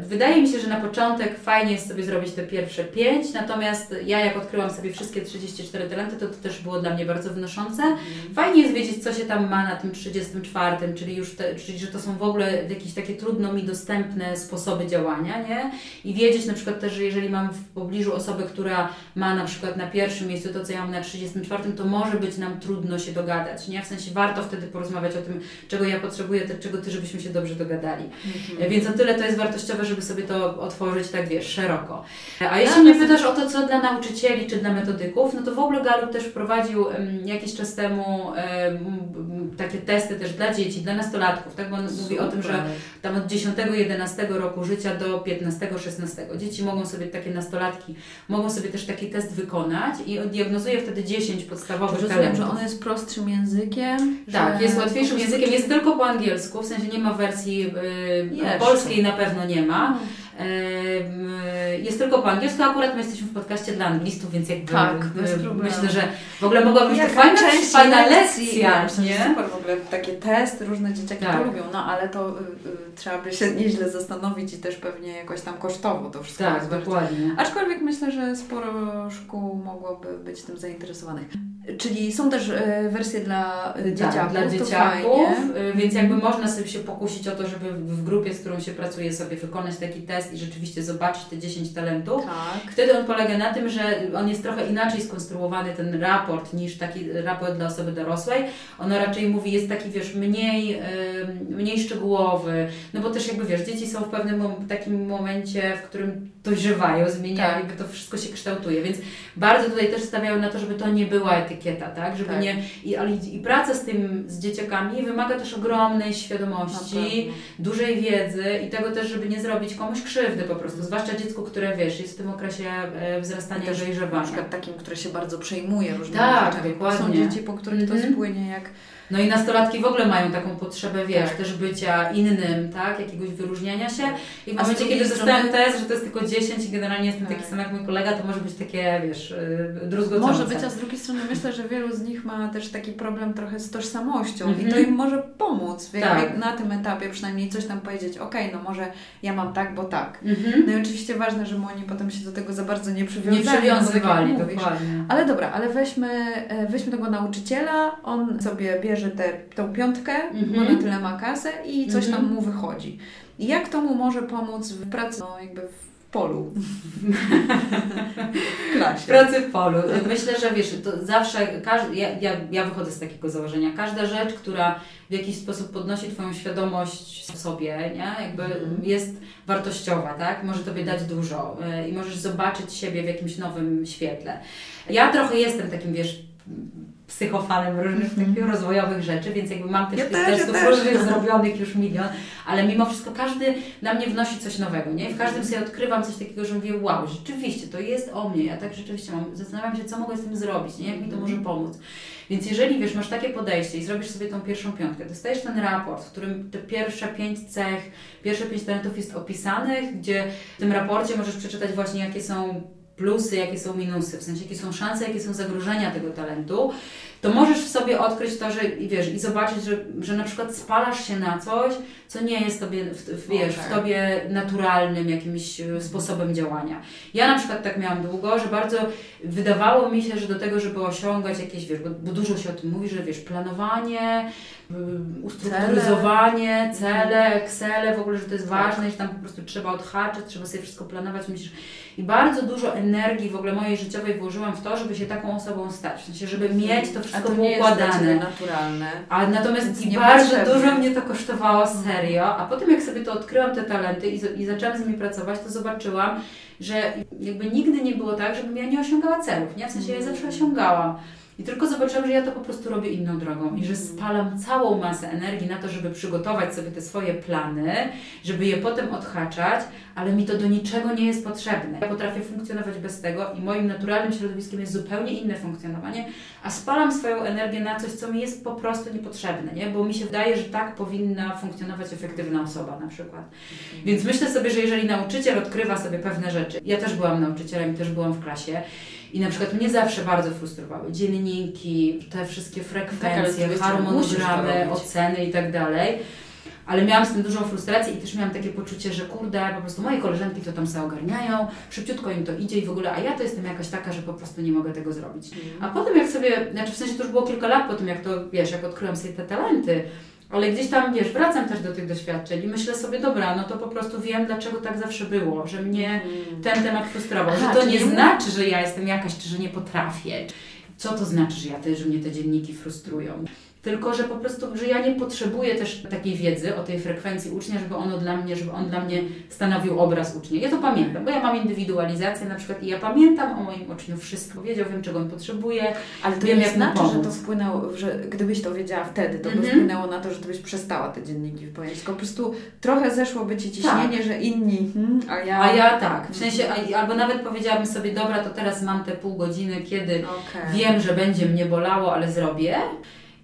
Wydaje mi się, że na początek fajnie jest sobie zrobić te pierwsze pięć, natomiast ja jak odkryłam sobie wszystkie 34 talenty, to to też było dla mnie bardzo wnoszące. Fajnie jest wiedzieć, co się tam ma na tym 34, czyli już te, czyli że to są w ogóle jakieś takie trudno mi dostępne sposoby działania, nie? I wiedzieć na przykład też, że jeżeli mam w pobliżu osobę, która ma na przykład na pierwszym miejscu to, co ja mam na 34, to może być nam trudno się dogadać, nie? W sensie warto wtedy porozmawiać o tym, czego ja potrzebuję, czego Ty, żebyśmy się dobrze dogadali. Mhm. Więc o tyle to jest wartościowe, żeby sobie to otworzyć tak, wiesz, szeroko. A jeśli mnie pytasz o to, co dla nauczycieli czy dla metodyków, no to w ogóle Galup też wprowadził jakiś czas temu takie testy też dla dzieci, dla nastolatków, tak? Bo on mówi o tym, że tam od 10-11 roku życia do 15-16 dzieci mogą sobie, takie nastolatki, mogą sobie też taki test wykonać i diagnozuje wtedy 10 podstawowych Rozumiem, talentów. że on jest prostszym językiem. Tak, jest łatwiejszym językiem, jest tylko po angielsku, w sensie nie ma wersji Jeszcze. polskiej na pewno nie ma. No. Yy, jest tylko po angielsku, akurat my jesteśmy w podcaście dla anglistów, więc jakby Tak, myślę, że w ogóle mogła być to fajna, część fajna lekcja, myślę, że nie? Super w ogóle takie testy, różne dzieciaki Tak. to lubią, no ale to y, y, trzeba by się nieźle zastanowić i też pewnie jakoś tam kosztowo to wszystko Tak, jest bardzo- dokładnie. Aczkolwiek myślę, że sporo szkół mogłoby być tym zainteresowanych. Czyli są też e, wersje dla e, dzieciaków. Tak, dla dzieciaków, y, więc jakby można sobie się pokusić o to, żeby w grupie, z którą się pracuje, sobie wykonać taki test i rzeczywiście zobaczyć te 10 talentów. Tak. Wtedy on polega na tym, że on jest trochę inaczej skonstruowany, ten raport, niż taki raport dla osoby dorosłej. Ono raczej mówi, jest taki, wiesz, mniej, mniej szczegółowy, no bo też jakby, wiesz, dzieci są w pewnym takim momencie, w którym dojrzewają, zmieniają, Tak. jakby to wszystko się kształtuje, więc bardzo tutaj też stawiają na to, żeby to nie była etykieta, tak, żeby Tak. nie, i, ale i praca z tym, z dzieciakami wymaga też ogromnej Na świadomości, pewno. dużej wiedzy i tego też, żeby nie zrobić komuś krzywdy po prostu, zwłaszcza dziecku, które wiesz, jest w tym okresie e, wzrastania i Też Na dojrzewania. przykład takim, które się bardzo przejmuje różnymi Tak, rzeczami. Bo Są dokładnie. dzieci, po których to Mhm. spłynie jak... No i nastolatki w ogóle mają taką potrzebę, wiesz, Tak. też bycia innym, tak, jakiegoś wyróżniania się i w momencie, kiedy dostałem strony- test, że to jest tylko 10 i generalnie jestem taki Tak. sam jak mój kolega, to może być takie, wiesz, yy, druzgocące. Może być, a z drugiej strony myślę, że wielu z nich ma też taki problem trochę z tożsamością Mhm. i to im może pomóc w Tak. na tym etapie przynajmniej coś tam powiedzieć, okej, no może ja mam tak, bo tak. Mhm. No i oczywiście ważne, żeby oni potem się do tego za bardzo nie Nie przywiązali. bo tak przywiązywali, mówisz. dokładnie. Ale dobra, ale weźmy, e, weźmy tego nauczyciela, on sobie bierze tę tą piątkę, Mhm. bo na tyle ma kasę i coś Mhm. tam mu wychodzi. Jak to mu może pomóc w pracy, no jakby w polu? w klasie. Pracy w polu. Myślę, że wiesz, to zawsze, każdy, ja, ja, ja wychodzę z takiego założenia, każda rzecz, która w jakiś sposób podnosi Twoją świadomość sobie, nie? Jakby Mhm. jest wartościowa, tak? Może Tobie dać dużo y, i możesz zobaczyć siebie w jakimś nowym świetle. Ja trochę jestem takim, wiesz, psychofanem różnych Mhm. takich rozwojowych rzeczy, więc jakby mam też Ja tych też, ja testów też. różnych zrobionych już milion, ale mimo wszystko każdy na mnie wnosi coś nowego, nie? W każdym sobie odkrywam coś takiego, że mówię, wow, rzeczywiście, to jest o mnie, ja tak rzeczywiście mam, zastanawiam się, co mogę z tym zrobić, nie? Jak mi to może pomóc. Więc jeżeli, wiesz, masz takie podejście i zrobisz sobie tą pierwszą piątkę, dostajesz ten raport, w którym te pierwsze pięć cech, pierwsze pięć talentów jest opisanych, gdzie w tym raporcie możesz przeczytać właśnie, jakie są plusy, jakie są minusy, w sensie jakie są szanse, jakie są zagrożenia tego talentu, to możesz w sobie odkryć to, że i wiesz, i zobaczyć, że, że na przykład spalasz się na coś, co nie jest tobie, w, w, wiesz, w Okej. tobie naturalnym jakimś e, sposobem działania. Ja na przykład tak miałam długo, że bardzo wydawało mi się, że do tego, żeby osiągać jakieś, wiesz, bo, bo dużo się o tym mówi, że wiesz, planowanie, ym, ustrukturyzowanie, cele, Excele, w ogóle, że to jest Tak. ważne, i że tam po prostu trzeba odhaczyć, trzeba sobie wszystko planować, myślisz, i bardzo dużo energii w ogóle mojej życiowej włożyłam w to, żeby się taką osobą stać, w sensie, żeby mieć to A wszystko to nie jest dla Ciebie poukładane. naturalne. A natomiast i nie bardzo dużo mnie to kosztowało serio, a potem jak sobie to odkryłam, te talenty i, i zaczęłam z nimi pracować, to zobaczyłam, że jakby nigdy nie było tak, żebym ja nie osiągała celów, nie? W sensie ja je zawsze osiągałam. I tylko zobaczyłam, że ja to po prostu robię inną drogą i że Mhm. spalam całą masę energii na to, żeby przygotować sobie te swoje plany, żeby je potem odhaczać, ale mi to do niczego nie jest potrzebne. Ja potrafię funkcjonować bez tego i moim naturalnym środowiskiem jest zupełnie inne funkcjonowanie, a spalam swoją energię na coś, co mi jest po prostu niepotrzebne, nie? bo mi się wydaje, że tak powinna funkcjonować efektywna osoba na przykład. Więc myślę sobie, że jeżeli nauczyciel odkrywa sobie pewne rzeczy, ja też byłam nauczycielem i też byłam w klasie, i na przykład mnie zawsze bardzo frustrowały dziennik,i te wszystkie Tak, frekwencje, to harmonogramy, oceny i tak dalej. Ale miałam z tym dużą frustrację i też miałam takie poczucie, że kurde, po prostu moje koleżanki to tam sobie ogarniają, szybciutko im to idzie i w ogóle, a ja to jestem jakaś taka, że po prostu nie mogę tego zrobić. A potem jak sobie, znaczy w sensie to już było kilka lat po tym, jak to, wiesz, jak odkryłam sobie te talenty, ale gdzieś tam, wiesz, wracam też do tych doświadczeń i myślę sobie, dobra, no to po prostu wiem, dlaczego tak zawsze było, że mnie ten temat frustrował, Aha, że to nie nie znaczy, że ja jestem jakaś, czy że nie potrafię. Co to znaczy, że ja też, że mnie te dzienniki frustrują? Tylko, że po prostu, że ja nie potrzebuję też takiej wiedzy o tej frekwencji ucznia, żeby ono dla mnie, żeby on dla mnie stanowił obraz ucznia. Ja to pamiętam, bo ja mam indywidualizację na przykład i ja pamiętam o moim uczniu wszystko. Wiedział, wiem, czego on potrzebuje. Ale to Wiem, nie znaczy, że to wpłynęło, że gdybyś to wiedziała wtedy, to by Mhm. wpłynęło na to, że ty byś przestała te dzienniki wypełniać. Tylko po prostu trochę zeszłoby ci ciśnienie, że inni, hmm, a ja... A ja tak, w sensie, albo nawet powiedziałabym sobie, dobra, to teraz mam te pół godziny, kiedy Okej. wiem, że będzie mnie bolało, ale zrobię.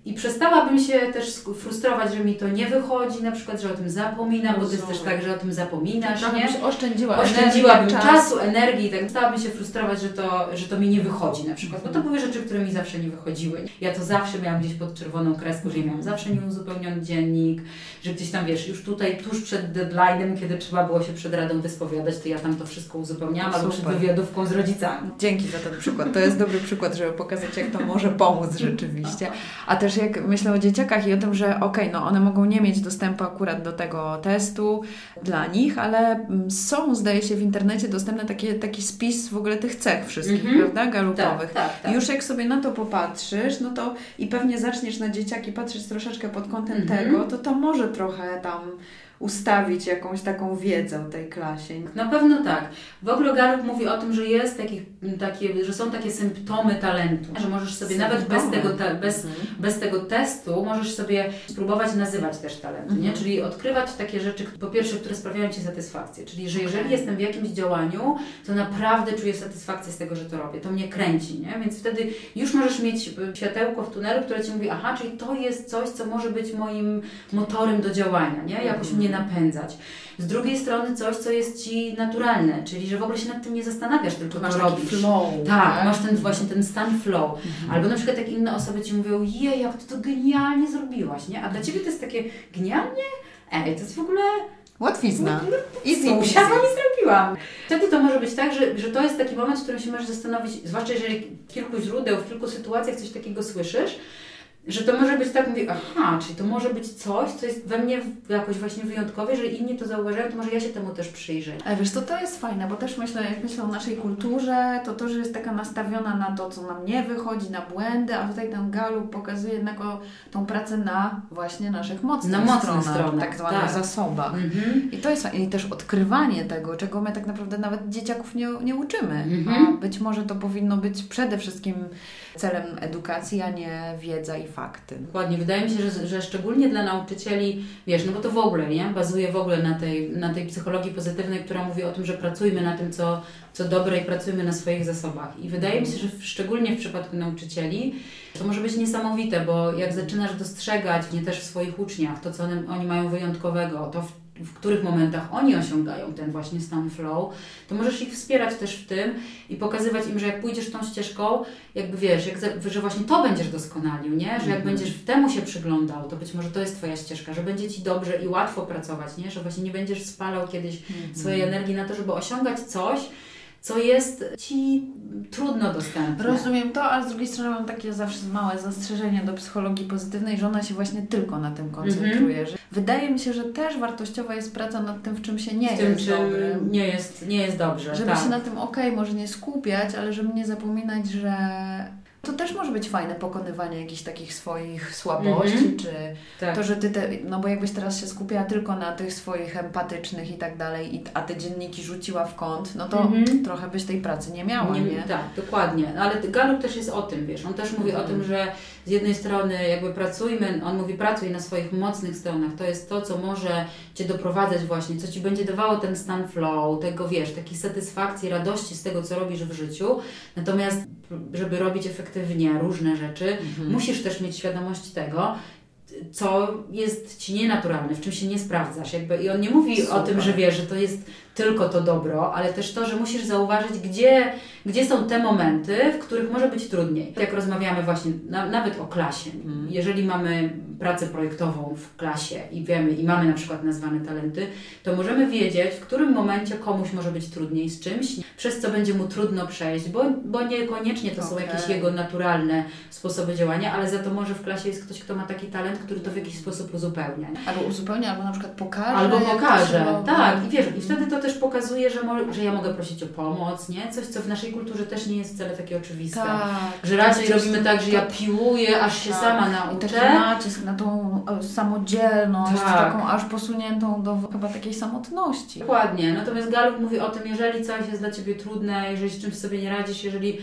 I przestałabym się też frustrować, że mi to nie wychodzi, na przykład, że o tym zapominam, bo to jest też tak, że o tym zapominasz, Trochę nie? byś oszczędziła Oszczędziłabym energii, czasu, energii i tak przestałabym się frustrować, że to, że to mi nie wychodzi na przykład, bo to były rzeczy, które mi zawsze nie wychodziły. Ja to zawsze miałam gdzieś pod czerwoną kreską, że ja miałam zawsze nieuzupełniony dziennik, że gdzieś tam, wiesz, już tutaj tuż przed deadline'em, kiedy trzeba było się przed radą wyspowiadać, to ja tam to wszystko uzupełniałam, albo przed wywiadówką z rodzicami. Dzięki za ten przykład. To jest dobry przykład, żeby pokazać, jak to może pomóc rzeczywiście. A też jak myślę o dzieciakach i o tym, że okej, no one mogą nie mieć dostępu akurat do tego testu dla nich, ale mm, są, zdaje się, w internecie dostępny takie, taki spis w ogóle tych cech wszystkich, Mhm. prawda, galupowych. Tak, tak, tak. I już jak sobie na to popatrzysz, no to i pewnie zaczniesz na dzieciaki patrzeć troszeczkę pod kątem Mhm. tego, to to może trochę tam ustawić jakąś taką wiedzę tej klasie. Na pewno tak. W ogóle Galup mówi o tym, że jest takich, takie, że są takie symptomy talentu, że możesz sobie nawet bez Symptomy. tego, ta, bez, Mhm. bez tego testu możesz sobie spróbować nazywać też talenty, nie? Mhm. Czyli odkrywać takie rzeczy, po pierwsze, które sprawiają Ci satysfakcję. Czyli, że jeżeli jestem w jakimś działaniu, to naprawdę czuję satysfakcję z tego, że to robię. To mnie kręci, nie? Więc wtedy już możesz mieć y, światełko w tunelu, które Ci mówi, aha, czyli to jest coś, co może być moim motorem do działania, nie? Jakoś Mhm. mnie napędzać. Z drugiej strony coś, co jest Ci naturalne, czyli że w ogóle się nad tym nie zastanawiasz, tylko Masz to taki robisz. flow. Tak, masz ten właśnie ten stan flow. Mhm. Albo na przykład jak inne osoby Ci mówią, je, jak Ty to genialnie zrobiłaś, nie? A dla Ciebie to jest takie genialnie? Ej, to jest w ogóle... Łatwizna. Easy, Easy usiadłam i zrobiłam. Wtedy to może być tak, że, że to jest taki moment, w którym się możesz zastanowić, zwłaszcza jeżeli kilku źródeł, w kilku sytuacjach coś takiego słyszysz, że to może być tak, mówię, aha, czyli to może być coś, co jest we mnie jakoś właśnie wyjątkowe, że inni to zauważają, to może ja się temu też przyjrzę. Ale wiesz, to to jest fajne, bo też myślę, jak myślę o naszej kulturze, to to, że jest taka nastawiona na to, co nam nie wychodzi, na błędy, a tutaj ten galup pokazuje jednak o, tą pracę na właśnie naszych mocnych Na mocnych stronach, stronach, tak zwanych tak. zasobach. Mhm. I to jest fajne. I też odkrywanie tego, czego my tak naprawdę nawet dzieciaków nie, nie uczymy. Mhm. A być może to powinno być przede wszystkim celem edukacji, a nie wiedza i fakty. Dokładnie. Wydaje mi się, że, że szczególnie dla nauczycieli, wiesz, no bo to w ogóle, nie? Bazuje w ogóle na tej, na tej psychologii pozytywnej, która mówi o tym, że pracujmy na tym, co, co dobre i pracujmy na swoich zasobach. I wydaje mi się, że szczególnie w przypadku nauczycieli to może być niesamowite, bo jak zaczynasz dostrzegać nie też w swoich uczniach to, co oni mają wyjątkowego, to w, w których momentach oni osiągają ten właśnie stan flow, to możesz ich wspierać też w tym i pokazywać im, że jak pójdziesz tą ścieżką, jakby wiesz, jak, że właśnie to będziesz doskonalił, nie? Że jak Mhm. będziesz w temu się przyglądał, to być może to jest Twoja ścieżka, że będzie Ci dobrze i łatwo pracować, nie? Że właśnie nie będziesz spalał kiedyś swojej energii na to, żeby osiągać coś, co jest Ci trudno dostępne. Rozumiem to, a z drugiej strony mam takie zawsze małe zastrzeżenie do psychologii pozytywnej, że ona się właśnie tylko na tym koncentruje. Że wydaje mi się, że też wartościowa jest praca nad tym, w czym się nie w tym, jest czym dobrym. nie jest, nie jest dobrze. Żeby tak. się na tym okej, może nie skupiać, ale żeby nie zapominać, że To też może być fajne pokonywanie jakichś takich swoich słabości, mm -hmm. czy tak. to, że ty te, no bo jakbyś teraz się skupiała tylko na tych swoich empatycznych i tak dalej, a te dzienniki rzuciła w kąt, no to mm -hmm. trochę byś tej pracy nie miała, nie? nie? Tak, dokładnie. No, ale Galup też jest o tym, wiesz, on też mówi mm -hmm. o tym, że z jednej strony jakby pracujmy, on mówi pracuj na swoich mocnych stronach, to jest to, co może Cię doprowadzać właśnie, co Ci będzie dawało ten stan flow, tego wiesz, takiej satysfakcji, radości z tego, co robisz w życiu, natomiast żeby robić efektywnie różne rzeczy, mhm. musisz też mieć świadomość tego, co jest ci nienaturalne, w czym się nie sprawdzasz. Jakby, I on nie mówi Super. o tym, że wiesz, że to jest tylko to dobro, ale też to, że musisz zauważyć, gdzie, gdzie są te momenty, w których może być trudniej. Jak rozmawiamy właśnie na, nawet o klasie. Mm. Jeżeli mamy pracę projektową w klasie i wiemy, i mamy na przykład nazwane talenty, to możemy wiedzieć, w którym momencie komuś może być trudniej z czymś, przez co będzie mu trudno przejść, bo, bo niekoniecznie to okay. są jakieś jego naturalne sposoby działania, ale za to może w klasie jest ktoś, kto ma taki talent, który to w jakiś sposób uzupełnia. Albo uzupełnia, albo na przykład pokaże. Albo pokaże, tak. I wiesz, i wtedy to też pokazuje, że, mo- że ja mogę prosić o pomoc, nie? Coś, co w naszej kulturze też nie jest wcale takie oczywiste. Tak, że raczej robimy tak, że ja piłuję, aż się tak. sama nauczę. I taki nacisk na tą e, samodzielność, tak. taką aż posuniętą do chyba takiej samotności. Dokładnie. Natomiast Galup mówi o tym, jeżeli coś jest dla Ciebie trudne, jeżeli z czymś sobie nie radzisz, jeżeli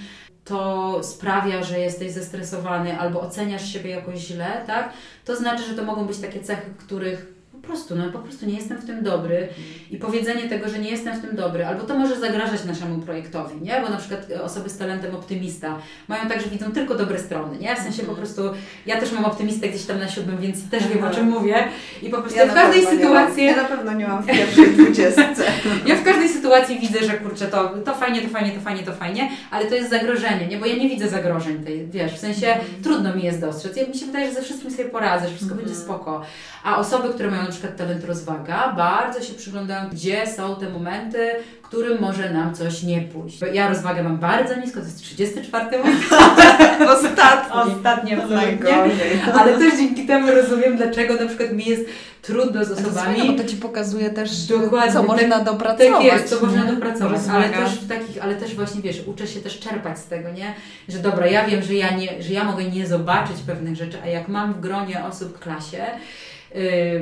to sprawia, że jesteś zestresowany albo oceniasz siebie jakoś źle, tak? To znaczy, że to mogą być takie cechy, których prostu, no po prostu nie jestem w tym dobry i powiedzenie tego, że nie jestem w tym dobry, albo to może zagrażać naszemu projektowi, nie? Bo na przykład osoby z talentem optymista mają tak, że widzą tylko dobre strony, nie? W sensie po prostu, ja też mam optymistę gdzieś tam na siódmym, więc też wiem o czym mówię i po prostu ja w każdej sytuacji... ja na pewno nie mam w pierwszej dwudziestce. ja w każdej sytuacji widzę, że kurczę, to, to fajnie, to fajnie, to fajnie, to fajnie, ale to jest zagrożenie, nie? Bo ja nie widzę zagrożeń tej, wiesz, w sensie mm. trudno mi jest dostrzec. Ja, mi się wydaje, że ze wszystkim sobie poradzę, że wszystko mm. będzie spoko. A osoby, które mają na przykład talent rozwaga, bardzo się przyglądają, gdzie są te momenty, którym może nam coś nie pójść. Ja rozwagę mam bardzo nisko, to jest 34 moment. Ostatni. Ostatnie Najgorzej. Ale też dzięki temu rozumiem, dlaczego na przykład mi jest trudno z osobami. To, bo to Ci pokazuje też, Dokładnie, co można tak, dopracować. Tak jest, co można dopracować. Ale też w takich, ale też właśnie wiesz, uczę się też czerpać z tego, nie? Że dobra, ja wiem, że ja, nie, że ja mogę nie zobaczyć pewnych rzeczy, a jak mam w gronie osób w klasie,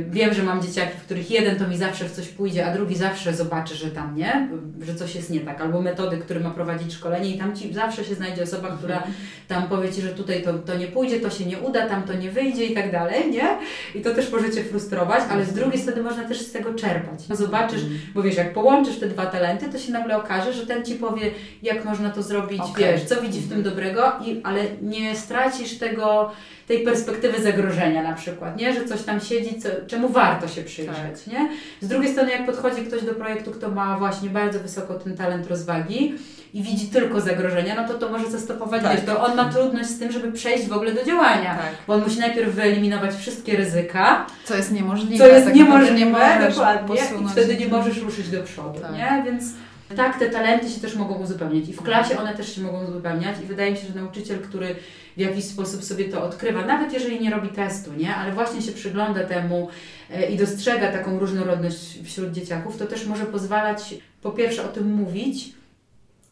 wiem, że mam dzieciaki, w których jeden to mi zawsze w coś pójdzie, a drugi zawsze zobaczy, że tam nie, że coś jest nie tak. Albo metody, który ma prowadzić szkolenie i tam ci zawsze się znajdzie osoba, która mhm. tam powie ci, że tutaj to, to nie pójdzie, to się nie uda, tam to nie wyjdzie i tak dalej, nie? I to też może cię frustrować, ale z drugiej strony można też z tego czerpać. Zobaczysz, mhm. bo wiesz, jak połączysz te dwa talenty, to się nagle okaże, że ten ci powie, jak można to zrobić, okay. wiesz, co widzi w tym dobrego, i, ale nie stracisz tego tej perspektywy zagrożenia na przykład, nie? Że coś tam siedzi, co, czemu warto się przyjrzeć, tak. nie? Z drugiej strony, jak podchodzi ktoś do projektu, kto ma właśnie bardzo wysoko ten talent rozwagi i widzi tylko zagrożenia, no to to może zastopować, tak. wiesz, to on ma trudność z tym, żeby przejść w ogóle do działania, tak. bo on musi najpierw wyeliminować wszystkie ryzyka. Co jest niemożliwe. Co jest tak niemożliwe, nie dokładnie. I wtedy nie możesz ruszyć do przodu, tak. nie? Więc tak, te talenty się też mogą uzupełniać i w klasie one też się mogą uzupełniać i wydaje mi się, że nauczyciel, który w jakiś sposób sobie to odkrywa, nawet jeżeli nie robi testu, nie? ale właśnie się przygląda temu e, i dostrzega taką różnorodność wśród dzieciaków, to też może pozwalać po pierwsze o tym mówić,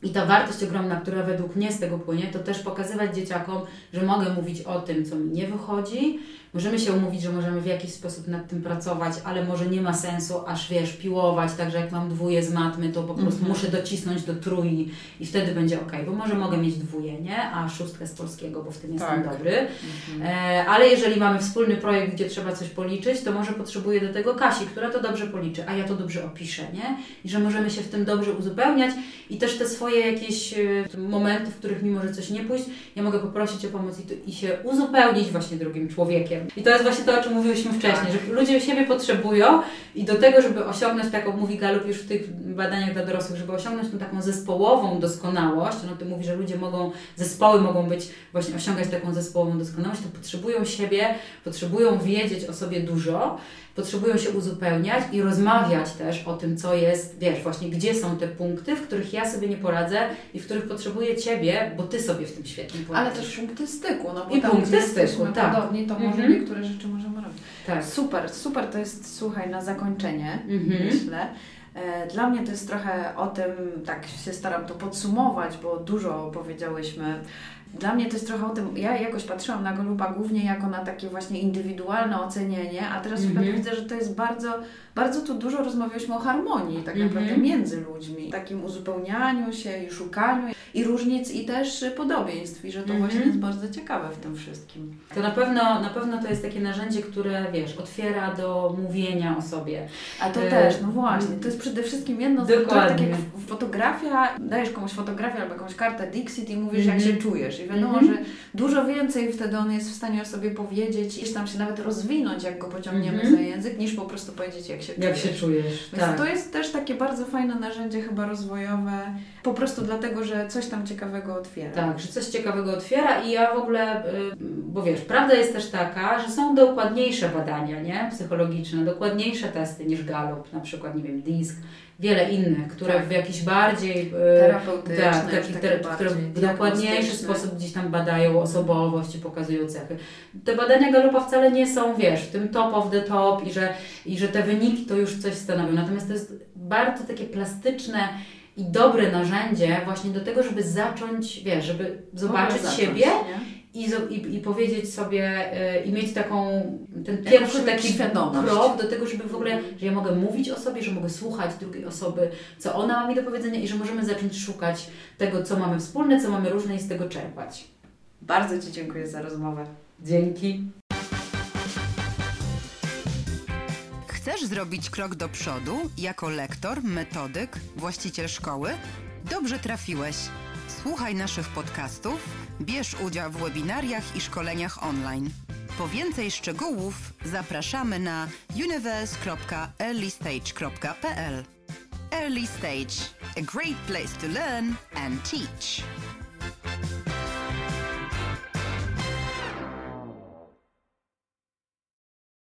i ta wartość ogromna, która według mnie z tego płynie, to też pokazywać dzieciakom, że mogę mówić o tym, co mi nie wychodzi, Możemy się umówić, że możemy w jakiś sposób nad tym pracować, ale może nie ma sensu aż wiesz, piłować, także jak mam dwóje z matmy, to po prostu mm -hmm. muszę docisnąć do trójki i wtedy będzie ok, bo może mogę mieć dwóje, nie? A szóstkę z polskiego, bo w tym jestem tak. dobry. Mm -hmm. e, ale jeżeli mamy wspólny projekt, gdzie trzeba coś policzyć, to może potrzebuję do tego Kasi, która to dobrze policzy, a ja to dobrze opiszę, nie? I że możemy się w tym dobrze uzupełniać i też te swoje jakieś e, momenty, w których mi może coś nie pójść, ja mogę poprosić o pomoc i, i się uzupełnić właśnie drugim człowiekiem. I to jest właśnie to, o czym mówiłyśmy wcześniej, że ludzie siebie potrzebują i do tego, żeby osiągnąć taką, mówi Galup już w tych badaniach dla dorosłych, żeby osiągnąć tą taką zespołową doskonałość, no to mówi, że ludzie mogą, zespoły mogą być, właśnie osiągać taką zespołową doskonałość, to potrzebują siebie, potrzebują wiedzieć o sobie dużo, potrzebują się uzupełniać i rozmawiać też o tym, co jest, wiesz, właśnie gdzie są te punkty, w których ja sobie nie poradzę i w których potrzebuję Ciebie, bo Ty sobie w tym świetnie poradzisz. Ale też punkty styku, no bo I tam, punkty styku, tak. podobni, to może mhm. Niektóre rzeczy możemy robić. Tak. Super, super to jest, słuchaj, na zakończenie, mhm. myślę. E, dla mnie to jest trochę o tym, tak się staram to podsumować, bo dużo powiedziałyśmy. Dla mnie to jest trochę o tym, ja jakoś patrzyłam na Goluba głównie jako na takie właśnie indywidualne ocenienie, a teraz mm -hmm. widzę, że to jest bardzo, bardzo tu dużo rozmawialiśmy o harmonii tak mm -hmm. naprawdę między ludźmi, takim uzupełnianiu się i szukaniu i różnic i też podobieństw i że to mm -hmm. właśnie jest bardzo ciekawe w tym wszystkim. To na pewno, na pewno to jest takie narzędzie, które wiesz, otwiera do mówienia o sobie. A to e... też, no właśnie, to jest przede wszystkim jedno z tak jak fotografia, dajesz komuś fotografię albo jakąś kartę Dixit i mówisz jak się czujesz wiadomo, mm -hmm. że dużo więcej wtedy on jest w stanie o sobie powiedzieć i tam się nawet rozwinąć, jak go pociągniemy mm -hmm. za język, niż po prostu powiedzieć, jak się jak czujesz. się czujesz. Więc tak. to jest też takie bardzo fajne narzędzie chyba rozwojowe, po prostu dlatego, że coś tam ciekawego otwiera. Tak, że coś ciekawego otwiera i ja w ogóle, y, bo wiesz, prawda jest też taka, że są dokładniejsze badania, nie? Psychologiczne, dokładniejsze testy niż Gallup, na przykład, nie wiem, DISC wiele innych, które tak. w jakiś bardziej e, terapeutyczne, tak, taki, te, które w dokładniejszy sposób gdzieś tam badają osobowość i pokazują cechy. Te badania Galupa wcale nie są, wiesz, w tym top of the top i że, i że te wyniki to już coś stanowią. Natomiast to jest bardzo takie plastyczne i dobre narzędzie właśnie do tego, żeby zacząć, wiesz, żeby zobaczyć zacząć, siebie nie? I, i, i powiedzieć sobie y, i mieć taką, ten pierwszy taki krok do tego, żeby w ogóle, że ja mogę mówić o sobie, że mogę słuchać drugiej osoby, co ona ma mi do powiedzenia i że możemy zacząć szukać tego, co mamy wspólne, co mamy różne i z tego czerpać. Bardzo Ci dziękuję za rozmowę. Dzięki. Chcesz zrobić krok do przodu jako lektor, metodyk, właściciel szkoły? Dobrze trafiłeś. Słuchaj naszych podcastów, bierz udział w webinariach i szkoleniach online. Po więcej szczegółów zapraszamy na universe.earlystage.pl Early Stage, a great place to learn and teach.